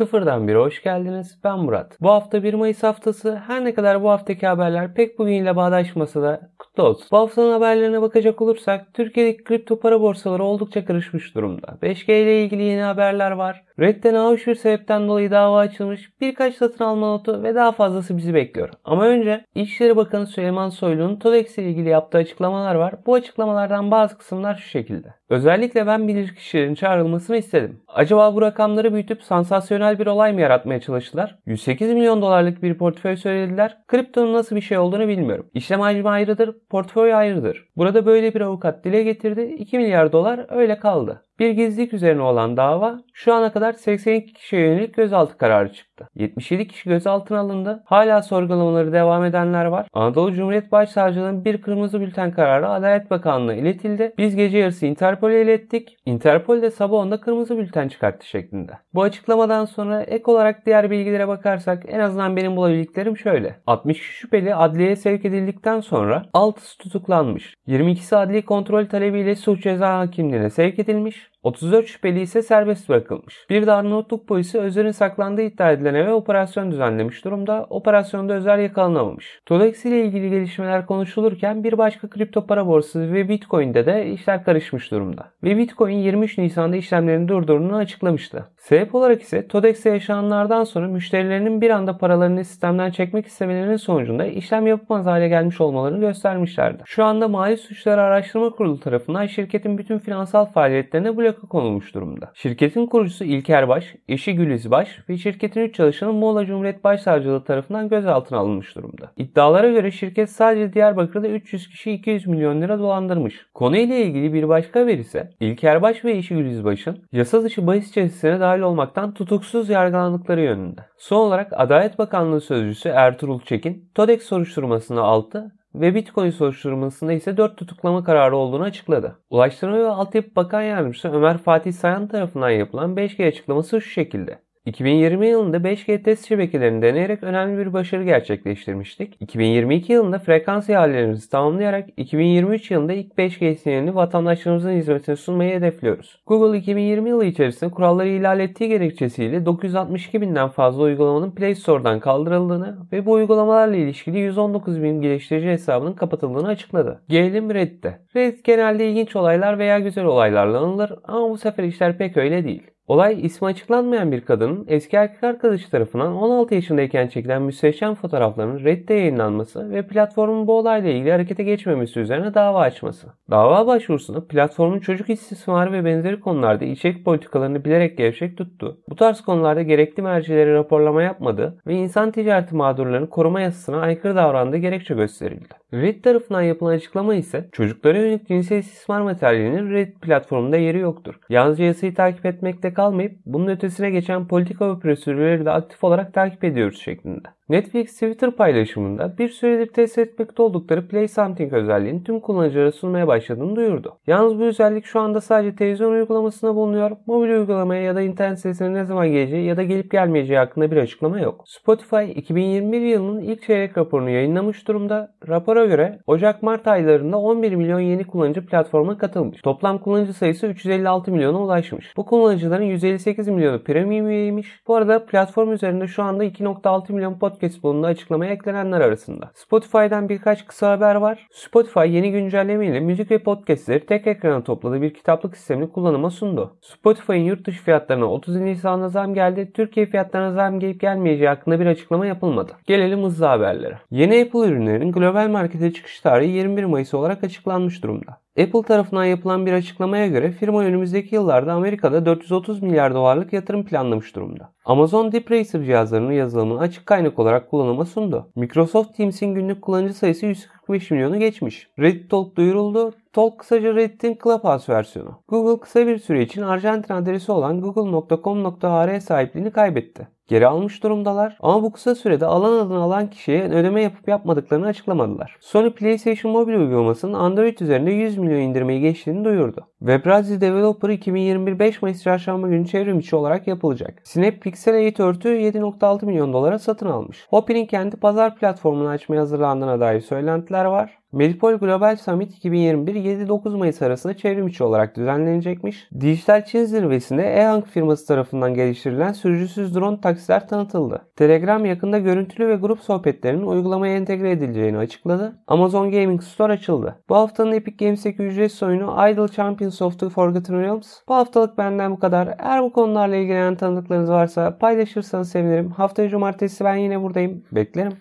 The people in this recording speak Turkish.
Sıfırdan biri hoş geldiniz. Ben Murat. Bu hafta 1 Mayıs haftası. Her ne kadar bu haftaki haberler pek bugünle bağdaşmasa da kutlu olsun. Bu haftanın haberlerine bakacak olursak Türkiye'deki kripto para borsaları oldukça karışmış durumda. 5G ile ilgili yeni haberler var. Red'den hoş bir sebepten dolayı dava açılmış, birkaç satın alma notu ve daha fazlası bizi bekliyor. Ama önce İçişleri Bakanı Süleyman Soylu'nun TODEX ile ilgili yaptığı açıklamalar var. Bu açıklamalardan bazı kısımlar şu şekilde. Özellikle ben bilirkişilerin çağrılmasını istedim. Acaba bu rakamları büyütüp sansasyonel bir olay mı yaratmaya çalıştılar? 108 milyon dolarlık bir portföy söylediler. Kriptonun nasıl bir şey olduğunu bilmiyorum. İşlem hacmi ayrıdır, portföy ayrıdır. Burada böyle bir avukat dile getirdi. 2 milyar dolar öyle kaldı. Bir gizlilik üzerine olan dava şu ana kadar 82 kişiye yönelik gözaltı kararı çıktı. 77 kişi gözaltına alındı. Hala sorgulamaları devam edenler var. Anadolu Cumhuriyet Başsavcılığı'nın bir kırmızı bülten kararı Adalet Bakanlığı'na iletildi. Biz gece yarısı Interpol'e ilettik. Interpol de sabah onda kırmızı bülten çıkarttı şeklinde. Bu açıklamadan sonra ek olarak diğer bilgilere bakarsak en azından benim bulabildiklerim şöyle. 60 şüpheli adliyeye sevk edildikten sonra 6'sı tutuklanmış. 22'si adli kontrol talebiyle suç ceza hakimliğine sevk edilmiş. 34 şüpheli ise serbest bırakılmış. Bir de Arnavutluk polisi Özer'in saklandığı iddia edilen eve operasyon düzenlemiş durumda. Operasyonda Özer yakalanamamış. Tolex ile ilgili gelişmeler konuşulurken bir başka kripto para borsası ve Bitcoin'de de işler karışmış durumda. Ve Bitcoin 23 Nisan'da işlemlerini durdurduğunu açıklamıştı. Sebep olarak ise TODEX'te yaşananlardan sonra müşterilerinin bir anda paralarını sistemden çekmek istemelerinin sonucunda işlem yapılmaz hale gelmiş olmalarını göstermişlerdi. Şu anda Mali Suçlar Araştırma Kurulu tarafından şirketin bütün finansal faaliyetlerine bloka konulmuş durumda. Şirketin kurucusu İlker Baş, eşi Güliz Baş ve şirketin 3 çalışanı Muğla Cumhuriyet Başsavcılığı tarafından gözaltına alınmış durumda. İddialara göre şirket sadece Diyarbakır'da 300 kişi 200 milyon lira dolandırmış. Konuyla ilgili bir başka veri ise İlker Baş ve eşi Güliz Baş'ın yasa dışı bahis çetesine dahil olmaktan tutuksuz yargılandıkları yönünde. Son olarak Adalet Bakanlığı Sözcüsü Ertuğrul Çekin, TODEX soruşturmasına 6 ve Bitcoin soruşturmasında ise 4 tutuklama kararı olduğunu açıkladı. Ulaştırma ve Altyapı Bakan Yardımcısı Ömer Fatih Sayan tarafından yapılan 5G açıklaması şu şekilde. 2020 yılında 5G test şebekelerini deneyerek önemli bir başarı gerçekleştirmiştik. 2022 yılında frekans ihalelerimizi tamamlayarak 2023 yılında ilk 5G sinyalini vatandaşlarımızın hizmetine sunmayı hedefliyoruz. Google 2020 yılı içerisinde kuralları ihlal ettiği gerekçesiyle 962 binden fazla uygulamanın Play Store'dan kaldırıldığını ve bu uygulamalarla ilişkili 119 bin geliştirici hesabının kapatıldığını açıkladı. Gelelim Reddit'e. Reddit genelde ilginç olaylar veya güzel olaylarla anılır ama bu sefer işler pek öyle değil. Olay ismi açıklanmayan bir kadının eski erkek arkadaşı tarafından 16 yaşındayken çekilen müsteşem fotoğraflarının Reddit'te yayınlanması ve platformun bu olayla ilgili harekete geçmemesi üzerine dava açması. Dava başvurusunu platformun çocuk istismarı ve benzeri konularda içerik politikalarını bilerek gevşek tuttu. Bu tarz konularda gerekli mercileri raporlama yapmadı ve insan ticareti mağdurlarını koruma yasasına aykırı davrandığı gerekçe gösterildi. Reddit tarafından yapılan açıklama ise çocuklara yönelik cinsel istismar materyalinin Reddit platformunda yeri yoktur. Yalnızca yasayı takip etmekte kalmayıp bunun ötesine geçen politika ve prosedürleri de aktif olarak takip ediyoruz şeklinde. Netflix Twitter paylaşımında bir süredir test etmekte oldukları Play Something özelliğini tüm kullanıcılara sunmaya başladığını duyurdu. Yalnız bu özellik şu anda sadece televizyon uygulamasında bulunuyor. Mobil uygulamaya ya da internet sitesine ne zaman geleceği ya da gelip gelmeyeceği hakkında bir açıklama yok. Spotify 2021 yılının ilk çeyrek raporunu yayınlamış durumda. Rapora göre Ocak-Mart aylarında 11 milyon yeni kullanıcı platforma katılmış. Toplam kullanıcı sayısı 356 milyona ulaşmış. Bu kullanıcıların 158 milyonu premium üyeymiş. Bu arada platform üzerinde şu anda 2.6 milyon podcast podcast bulunduğu açıklamaya eklenenler arasında. Spotify'dan birkaç kısa haber var. Spotify yeni güncelleme ile müzik ve podcastleri tek ekrana topladığı bir kitaplık sistemini kullanıma sundu. Spotify'ın yurt dışı fiyatlarına 30 Nisan'da zam geldi. Türkiye fiyatlarına zam gelip gelmeyeceği hakkında bir açıklama yapılmadı. Gelelim hızlı haberlere. Yeni Apple ürünlerinin global markete çıkış tarihi 21 Mayıs olarak açıklanmış durumda. Apple tarafından yapılan bir açıklamaya göre firma önümüzdeki yıllarda Amerika'da 430 milyar dolarlık yatırım planlamış durumda. Amazon Deep Racer cihazlarının yazılımını açık kaynak olarak kullanıma sundu. Microsoft Teams'in günlük kullanıcı sayısı 145 milyonu geçmiş. Reddit Talk duyuruldu. Talk kısaca Reddit'in Clubhouse versiyonu. Google kısa bir süre için Arjantin adresi olan google.com.ar sahipliğini kaybetti geri almış durumdalar. Ama bu kısa sürede alan adını alan kişiye ödeme yapıp yapmadıklarını açıklamadılar. Sony PlayStation Mobile uygulamasının Android üzerinde 100 milyon indirmeyi geçtiğini duyurdu. WebRazi Developer 2021 5 Mayıs Çarşamba günü çevrim içi olarak yapılacak. Snap Pixel 8 örtü 7.6 milyon dolara satın almış. Hopi'nin kendi pazar platformunu açmaya hazırlandığına dair söylentiler var. Medipol Global Summit 2021 7-9 Mayıs arasında çevrim içi olarak düzenlenecekmiş. Dijital Çin zirvesinde E-Hank firması tarafından geliştirilen sürücüsüz drone taksiler tanıtıldı. Telegram yakında görüntülü ve grup sohbetlerinin uygulamaya entegre edileceğini açıkladı. Amazon Gaming Store açıldı. Bu haftanın Epic Games'teki ücretsiz oyunu Idle Champions of the Forgotten Realms. Bu haftalık benden bu kadar. Eğer bu konularla ilgilenen tanıdıklarınız varsa paylaşırsanız sevinirim. Haftaya cumartesi ben yine buradayım. Beklerim.